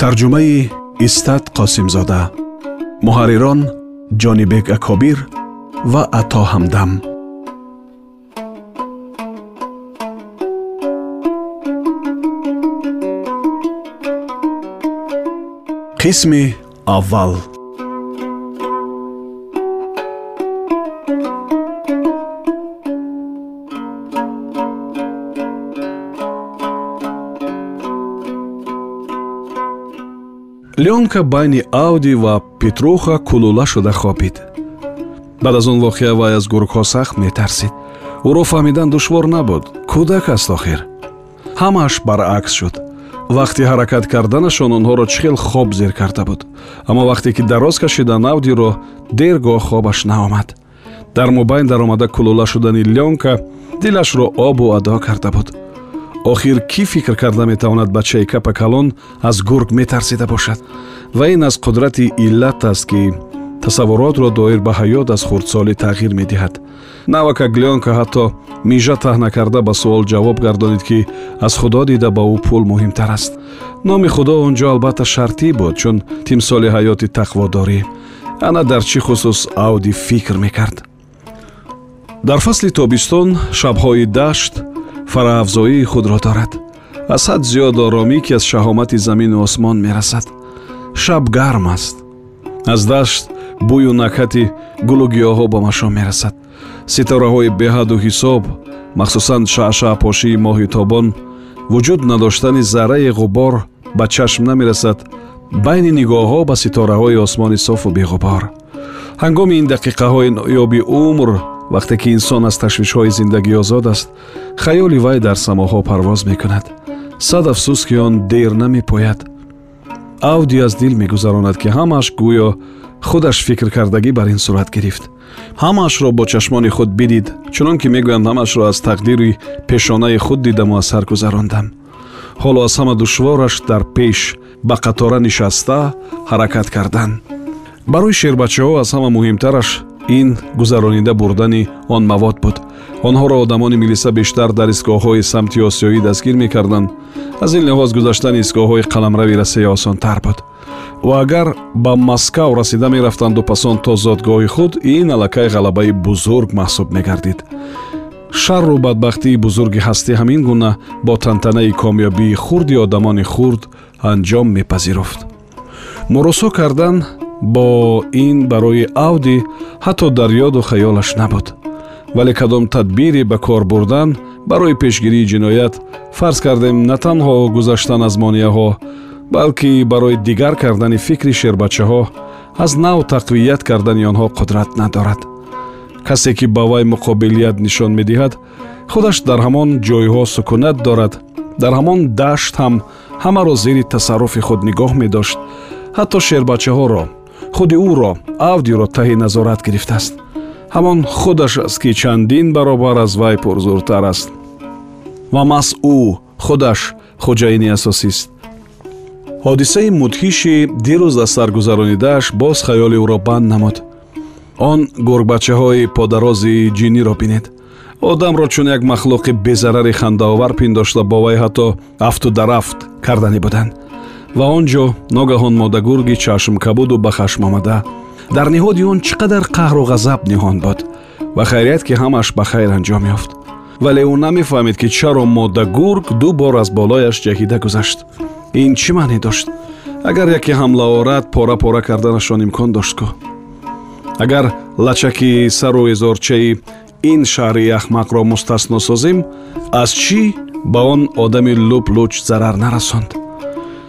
Тарҷумаи истат қосимзода. Муҳаррирон ҷонибек акобир ва ато ҳамдам. Қисми аввал лёнка байни ауди ва петруха кулула шуда хобид баъд аз он воқеа вай аз гургҳо сахт метарсид. Ӯро фаҳмидан душвор набуд. Кӯдак аст охир? Ҳамааш баръакс шуд. Вақти ҳаракат карданашон онҳоро чӣ хел хоб зер карда буд. Аммо вақте ки дароз кашидан авдиро дер гоҳ хобаш наомад. Дар мубайн даромада кулула шудани лёнка дилашро обу адо карда буд охир кӣ фикр карда метавонад бачаи капа калон аз гург метарсида бошад? Ва ин аз қудрати иллат аст ки тасаввуротро доир ба ҳаёт аз хурдсолӣ тағйир медиҳад. Навака глёнка ҳатто мижа таҳна карда ба суол ҷавоб гардонид ки аз худо дида ба ӯ пул муҳимтар аст. Номи худо он ҷо албатта шартӣ буд чун тимсоли ҳаёти тақводорӣ. Ана дар чӣ хусус ауди фикр мекард? Дар фасли тобистон шабҳои дашт фароафзоии худро дорад. Аз ҳад зиёд оромӣ ки аз шаҳомати замину осмон мерасад. Шаб гарм аст. Аз дашт бӯю накҳати гулу гиёҳҳо ба машом мерасад. Ситораҳои беҳаду ҳисоб махсусан шаъшаъпошии моҳи тобон вуҷуд надоштани зарраи ғубор ба чашм намерасад байни нигоҳҳо ба ситораҳои осмони софу беғубор ҳангоми ин дақиқаҳои ноёби умр вақте ки инсон аз ташвишҳои зиндагӣ озод аст хаёли вай дар самоҳо парвоз мекунад. Сад афсӯс ки он дер намепояд авди аз дил мегузаронад ки ҳамааш гӯё худаш фикркардагӣ бар ин сурат гирифт. Ҳамаашро бо чашмони худ бидид чунон ки мегӯянд ҳамаашро аз тақдири пешонаи худ дидаму аз сар гузарондам. Ҳоло аз ҳама душвораш дар пеш ба қатора нишаста ҳаракат кардан. Барои шербачаҳо аз ҳама муҳимтараш ин гузаронида бурдани он мавод буд. Онҳоро одамони милиса бештар дар истгоҳҳои самти осиёӣ дастгир мекарданд. Аз ин лиҳоз гузаштани истгоҳҳои қаламрави расея осонтар буд. Ва агар ба маскав расида мерафтанду пас он то зодгоҳи худ ин аллакай ғалабаи бузург маҳсуб мегардид. Шарру бадбахтии бузурги ҳастӣ ҳамин гуна бо тантанаи комёбии хурди одамони хурд анҷом мепазируфт мурусо кардан бо ин барои авди ҳатто дар ёду хаёлаш набуд. Вале кадом тадбире ба кор бурдан барои пешгирии ҷиноят фарз кардем на танҳо гузаштан аз монияҳо балки барои дигар кардани фикри шербачаҳо аз нав тақвият кардани онҳо қудрат надорад. Касе ки ба вай муқобилият нишон медиҳад худаш дар ҳамон ҷойҳо сукунат дорад дар ҳамон дашт ҳам ҳамаро зери тасарруфи худ нигоҳ медошт ҳатто шербачаҳоро худи ӯро авдиро таҳи назорат гирифтааст. Ҳамон худаш аст ки чандин баробар аз вай пурзуртар аст. Ва маҳз ӯ худаш хуҷаини асосист ҳодисаи мудҳиши дирӯз аз сар гузаронидааш боз хаёли ӯро банд намуд. Он гургбачаҳои подарози ҷиниро бинед. Одамро чун як махлуқи безарари хандаовар пиндошта бо вай ҳатто афту дарафт карданӣ буданд ва он ҷо ногаҳон модагурги чашмкабуду ба хашм омада. Дар ниҳоди он чӣ қадар қаҳру ғазаб ниҳон буд ва хайрият ки ҳамааш ба хайр анҷом ёфт. Вале ӯ намефаҳмид ки чаро модагург ду бор аз болояш ҷаҳида гузашт. Ин чӣ маъне дошт? Агар яке ҳамла орад пора пора карданашон имкон дошт кӯ агар лачаки сару эзорчаи ин шаҳри ахмақро мустасно созем аз чӣ ба он одами луп луч зарар нарасонд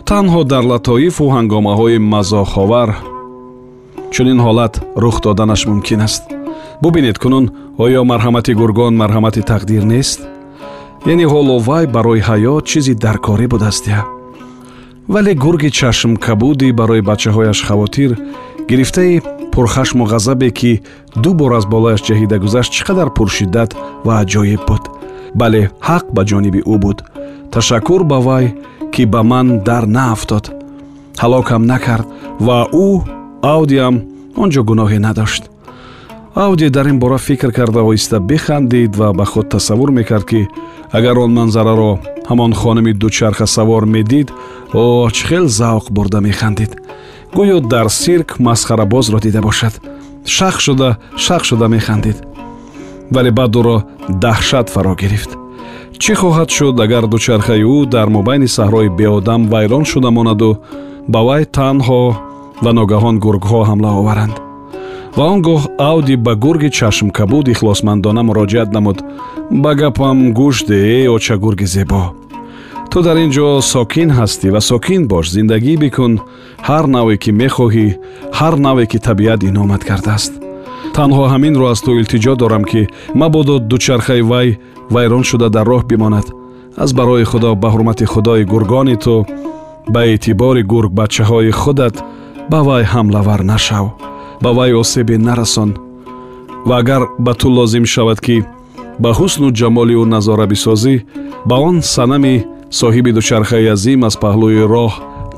танҳо дар латоифу ҳангомаҳои мазоховар чунин ҳолат рух доданаш мумкин аст. Бубинед кунун оё марҳамати гургон марҳамати тақдир нест? Яъне ҳоло вай барои ҳаёт чизи даркорӣ будааст я вале гурги чашмкабудӣ барои бачаҳояш хавотир гирифтаи пурхашму ғазабе ки ду бор аз болояш ҷаҳида гузашт чӣ қадар пуршиддат ва аҷоиб буд? Бале ҳақ ба ҷониби ӯ буд. Ташаккур ба вай ки ба ман дар наафтод ҳалокам накард ва ӯ аудиам он ҷо гуноҳе надошт ауди дар ин бора фикр карда оҳиста бихандид ва ба худ тасаввур мекард ки агар он манзараро ҳамон хонами дучархасавор медид о чӣ хел завқ бурда механдид. Гӯё дар сирк масхарабозро дида бошад. Шах шуда шах шуда механдид. Вале баъд ӯро даҳшат фаро гирифт чӣ хоҳад шуд агар дучархаи ӯ дар мобайни саҳрои беодам вайрон шуда монаду ба вай танҳо ва ногаҳон гургҳо ҳамла оваранд? Ва он гоҳ ауди ба гурги чашмкабуд ихлосмандона муроҷиат намуд. Ба гапам гӯш дее оча гурги зебо. Ту дар ин ҷо сокин ҳастӣ ва сокин бош зиндагӣ бикун. Ҳар наве ки мехоҳӣ ҳар наве ки табиат иномат кардааст танҳо ҳаминро аз ту илтиҷо дорам ки мабодо дучархаи вай вайрон шуда дар роҳ бимонад. Аз барои худо ба ҳурмати худои гургони ту ба эътибори гургбачаҳои худат ба вай ҳамлавар нашав ба вай осебе нарасон. Ва агар ба ту лозим шавад ки ба ҳусну ҷамоли ӯ назора бисозӣ ба он санами соҳиби дучархаи азим аз паҳлӯи роҳ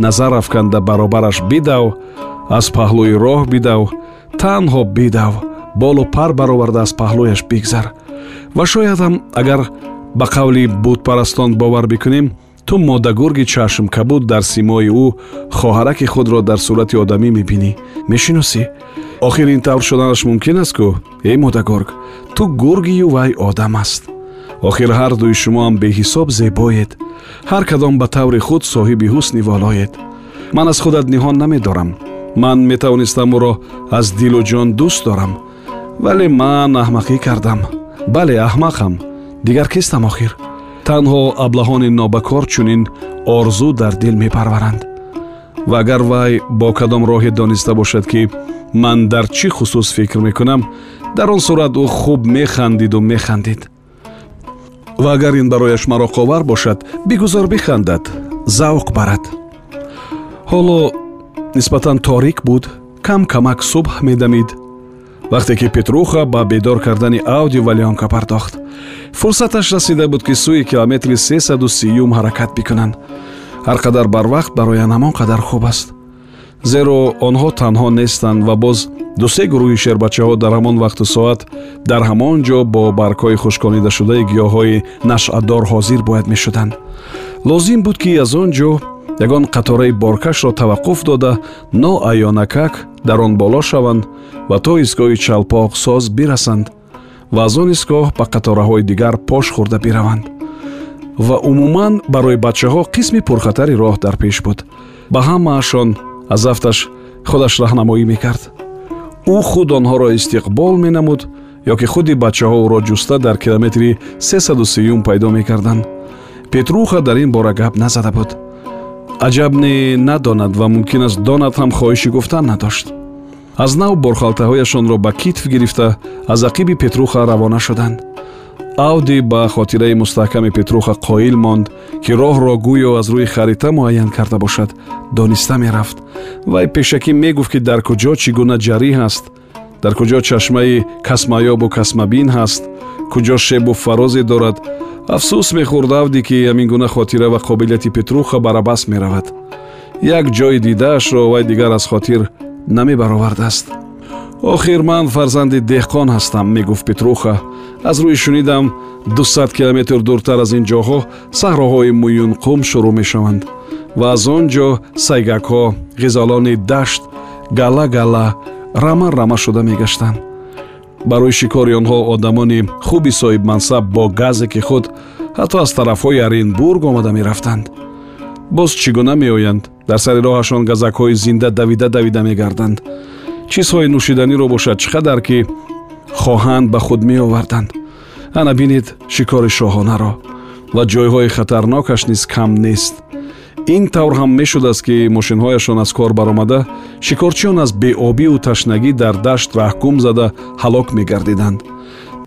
назар афканда баробараш бидав аз паҳлӯи роҳ бидав танҳо бидав болу пар бароварда аз паҳлӯяш бигзар. Ва шоядам агар ба қавли бутпарастон бовар бикунем ту модагурги чашмкабуд дар симои ӯ хоҳараки худро дар сурати одамӣ мебинӣ. Мешиносӣ? Охир ин тавр шуданаш мумкин аст кӯ эй модагург ту гургию вай одам аст. Охир ҳар дуи шумоам беҳисоб зебоед. Ҳар кадом ба таври худ соҳиби ҳусни волоед. Ман аз худат ниҳон намедорам ман метавонистам ӯро аз дилу ҷон дӯст дорам. Вале ман аҳмақӣ кардам. Бале аҳмақам. Дигар кистам охир? Танҳо аблаҳони нобакор чунин орзу дар дил мепарваранд. Ва агар вай бо кадом роҳе дониста бошад ки ман дар чӣ хусус фикр мекунам дар он сурат ӯ хуб механдиду механдид. Ва агар ин барояш мароқовар бошад бигузор бихандад завқ барад. Ҳоло нисбатан торик буд кам камак субҳ медамид. Вақте ки петруха ба бедор кардани ауди валионка пардохт фурсаташ расида буд ки сӯи километри 330 ҳаракат бикунанд. Ҳар қадар барвақт бароян ҳамон қадар хуб аст. Зеро онҳо танҳо нестанд ва боз дусе гурӯҳи шербачаҳо дар ҳамон вақту соат дар ҳамон ҷо бо баргҳои хушконидашудаи гиёҳҳои нашъатдор ҳозир бояд мешуданд. Лозим буд ки аз он ҷо ягон қатораи боркашро таваққуф дода ноаёнакак дар он боло шаванд ва то истгоҳи чалпоқ соз бирасанд ва аз он истгоҳ ба қатораҳои дигар пош хӯрда бираванд. Ва умуман барои бачаҳо қисми пурхатари роҳ дар пеш буд. Ба ҳамаашон аз афташ худаш раҳнамоӣ мекард. Ӯ худ онҳоро истиқбол менамуд ё ки худи бачаҳо ӯро ҷуста дар километри 330 пайдо мекарданд. Петруха дар ин бора гап назада буд аҷаб не надонад ва мумкин аст донад ҳам хоҳиши гуфтан надошт. Аз нав борхалтаҳояшонро ба китф гирифта аз ақиби петруха равона шуданд. Авди ба хотираи мустаҳками петруха қоил монд ки роҳро гӯё аз рӯи харита муайян карда бошад. Дониста мерафт. Вай пешакӣ мегуфт ки дар куҷо чӣ гуна ҷарӣ ҳаст дар куҷо чашмаи касмаёбу касмабин ҳаст? Куҷо шебу фарозе дорад? Афсӯс мехӯрд авди ки ҳамин гуна хотира ва қобилияти петруха барабас меравад. Як ҷои дидаашро вай дигар аз хотир намебаровардааст. Охир ман фарзанди деҳқон ҳастам мегуфт петруха. Аз рӯи шунидам дусад километр дуртар аз ин ҷоҳо саҳроҳои муюнқум шурӯъ мешаванд. Ва аз он ҷо сайгакҳо ғизалони дашт гала гала рама рама шуда мегаштанд барои шикори онҳо одамони хуби соҳибмансаб бо газеки худ ҳатто аз тарафҳои оренбург омада мерафтанд. Боз чӣ гуна меоянд? Дар сари роҳашон газакҳои зинда давида давида мегарданд. Чизҳои нӯшиданиро бошад чӣ қадар ки хоҳанд ба худ меоварданд? Ана бинед шикори шоҳонаро ва ҷойҳои хатарнокаш низ кам нест ин тавр ҳам мешудааст ки мошинҳояшон аз кор баромада шикорчиён аз беобию ташнагӣ дар дашт раҳкум зада ҳалок мегардиданд.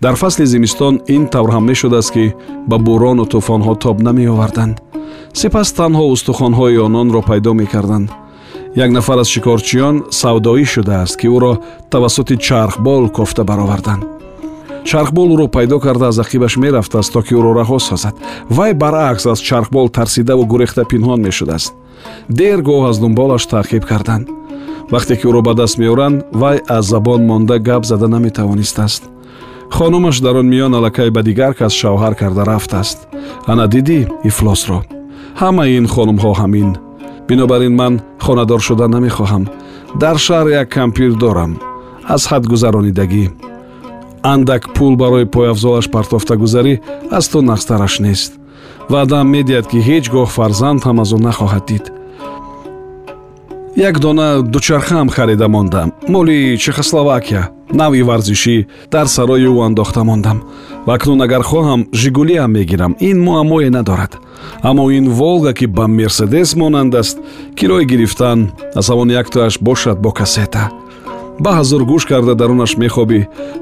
Дар фасли зимистон ин тавр ҳам мешудааст ки ба бӯрону тӯфонҳо тоб намеоварданд. Сипас танҳо устухонҳои ононро пайдо мекарданд. Як нафар аз шикорчиён савдоӣ шудааст ки ӯро тавассути чархбол кофта бароварданд чархбол ӯро пайдо карда аз ақибаш мерафтааст то ки ӯро раҳо созад. Вай баръакс аз чархбол тарсидаву гурехта пинҳон мешудааст. Дер гоҳ аз дунболаш таъқиб карданд. Вақте ки ӯро ба даст меоранд вай аз забон монда гап зада наметавонистааст. Хонумаш дар он миён аллакай ба дигар кас шавҳар карда рафтааст. Ана дидӣ ифлосро. Ҳамаи ин хонумҳо ҳамин. Бинобар ин ман хонадор шуда намехоҳам. Дар шаҳр як кампир дорам. Аз ҳад гузаронидагӣ андак пул барои пойафзолаш партофтагузарӣ аз ту нақстараш нест. Ваъдаам медиҳад ки ҳеҷ гоҳ фарзанд ҳам аз ӯ нахоҳад дид. Як дона дучархаам харида мондам. Моли чехословакия нави варзишӣ дар сарои ӯ андохта мондам. Ва акнун агар хоҳам жигулиам мегирам ин муаммое надорад. Аммо ин волга ки ба мерседес монанд аст кирой гирифтан асавони яктояш бошад бо касета ба ҳазур гӯш карда дарунаш мехобӣ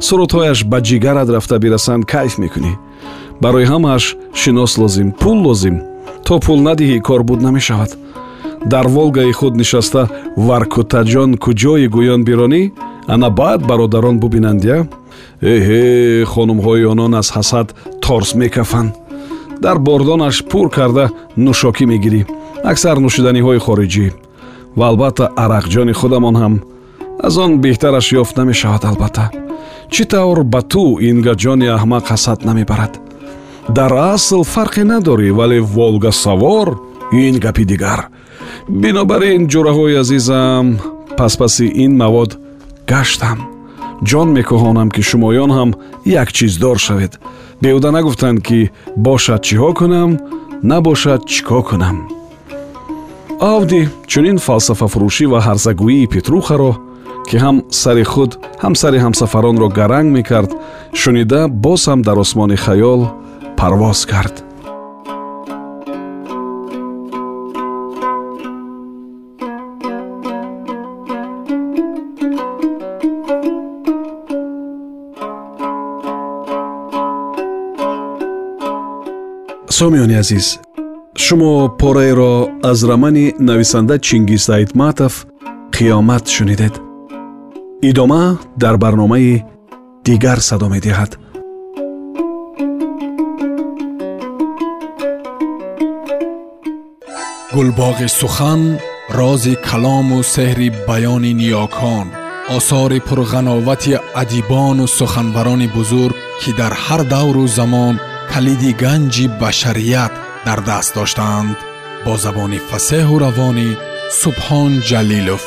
сурудҳояш ба ҷигарат рафта бирасанд кайф мекунӣ. Барои ҳамааш шинос лозим пул лозим. То пул надиҳӣ кор буд намешавад. Дар волгаи худ нишаста варкутаҷон куҷои гӯён биронӣ? Ана баъд бародарон бубинанд я? Эҳе хонумҳои онон аз ҳасад торс мекафанд дар бордонаш пур карда нӯшокӣ мегирӣ. Аксар нӯшиданиҳои хориҷӣ. Ва албатта арақҷони худамон ҳам аз он беҳтараш ёфт намешавад албатта. Чӣ тавр ба ту ин гаҷони аҳмақ ҳасад намебарад? Дар асл фарқе надорӣ вале волгасавор ин гапи дигар бинобар ин ҷураҳои азизам паспаси ин мавод гаштам. Ҷон мекоҳонам ки шумоён ҳам як чиздор шавед. Беҳуда нагуфтанд ки бошад чиҳо кунам набошад чӣ ко кунам. Авди чунин фалсафафурӯшӣ ва ҳарзагӯии петрухаро ки ҳам сари худ ҳам сари ҳамсафаронро гаранг мекард шунида боз ҳам дар осмони хаёл парвоз кард. Сомиёни азиз шумо пораеро аз романи нависанда чингиз айтматов қиёмат шунидед идома дар барномаи дигар садо медиҳад гулбоғи сухан рози калому сеҳри баёни ниёкон осори пурғановати адибону суханбарони бузург ки дар ҳар давру замон калиди ганҷи башарият дар даст доштаанд бо забони фасеҳу равонӣ субҳон ҷалилов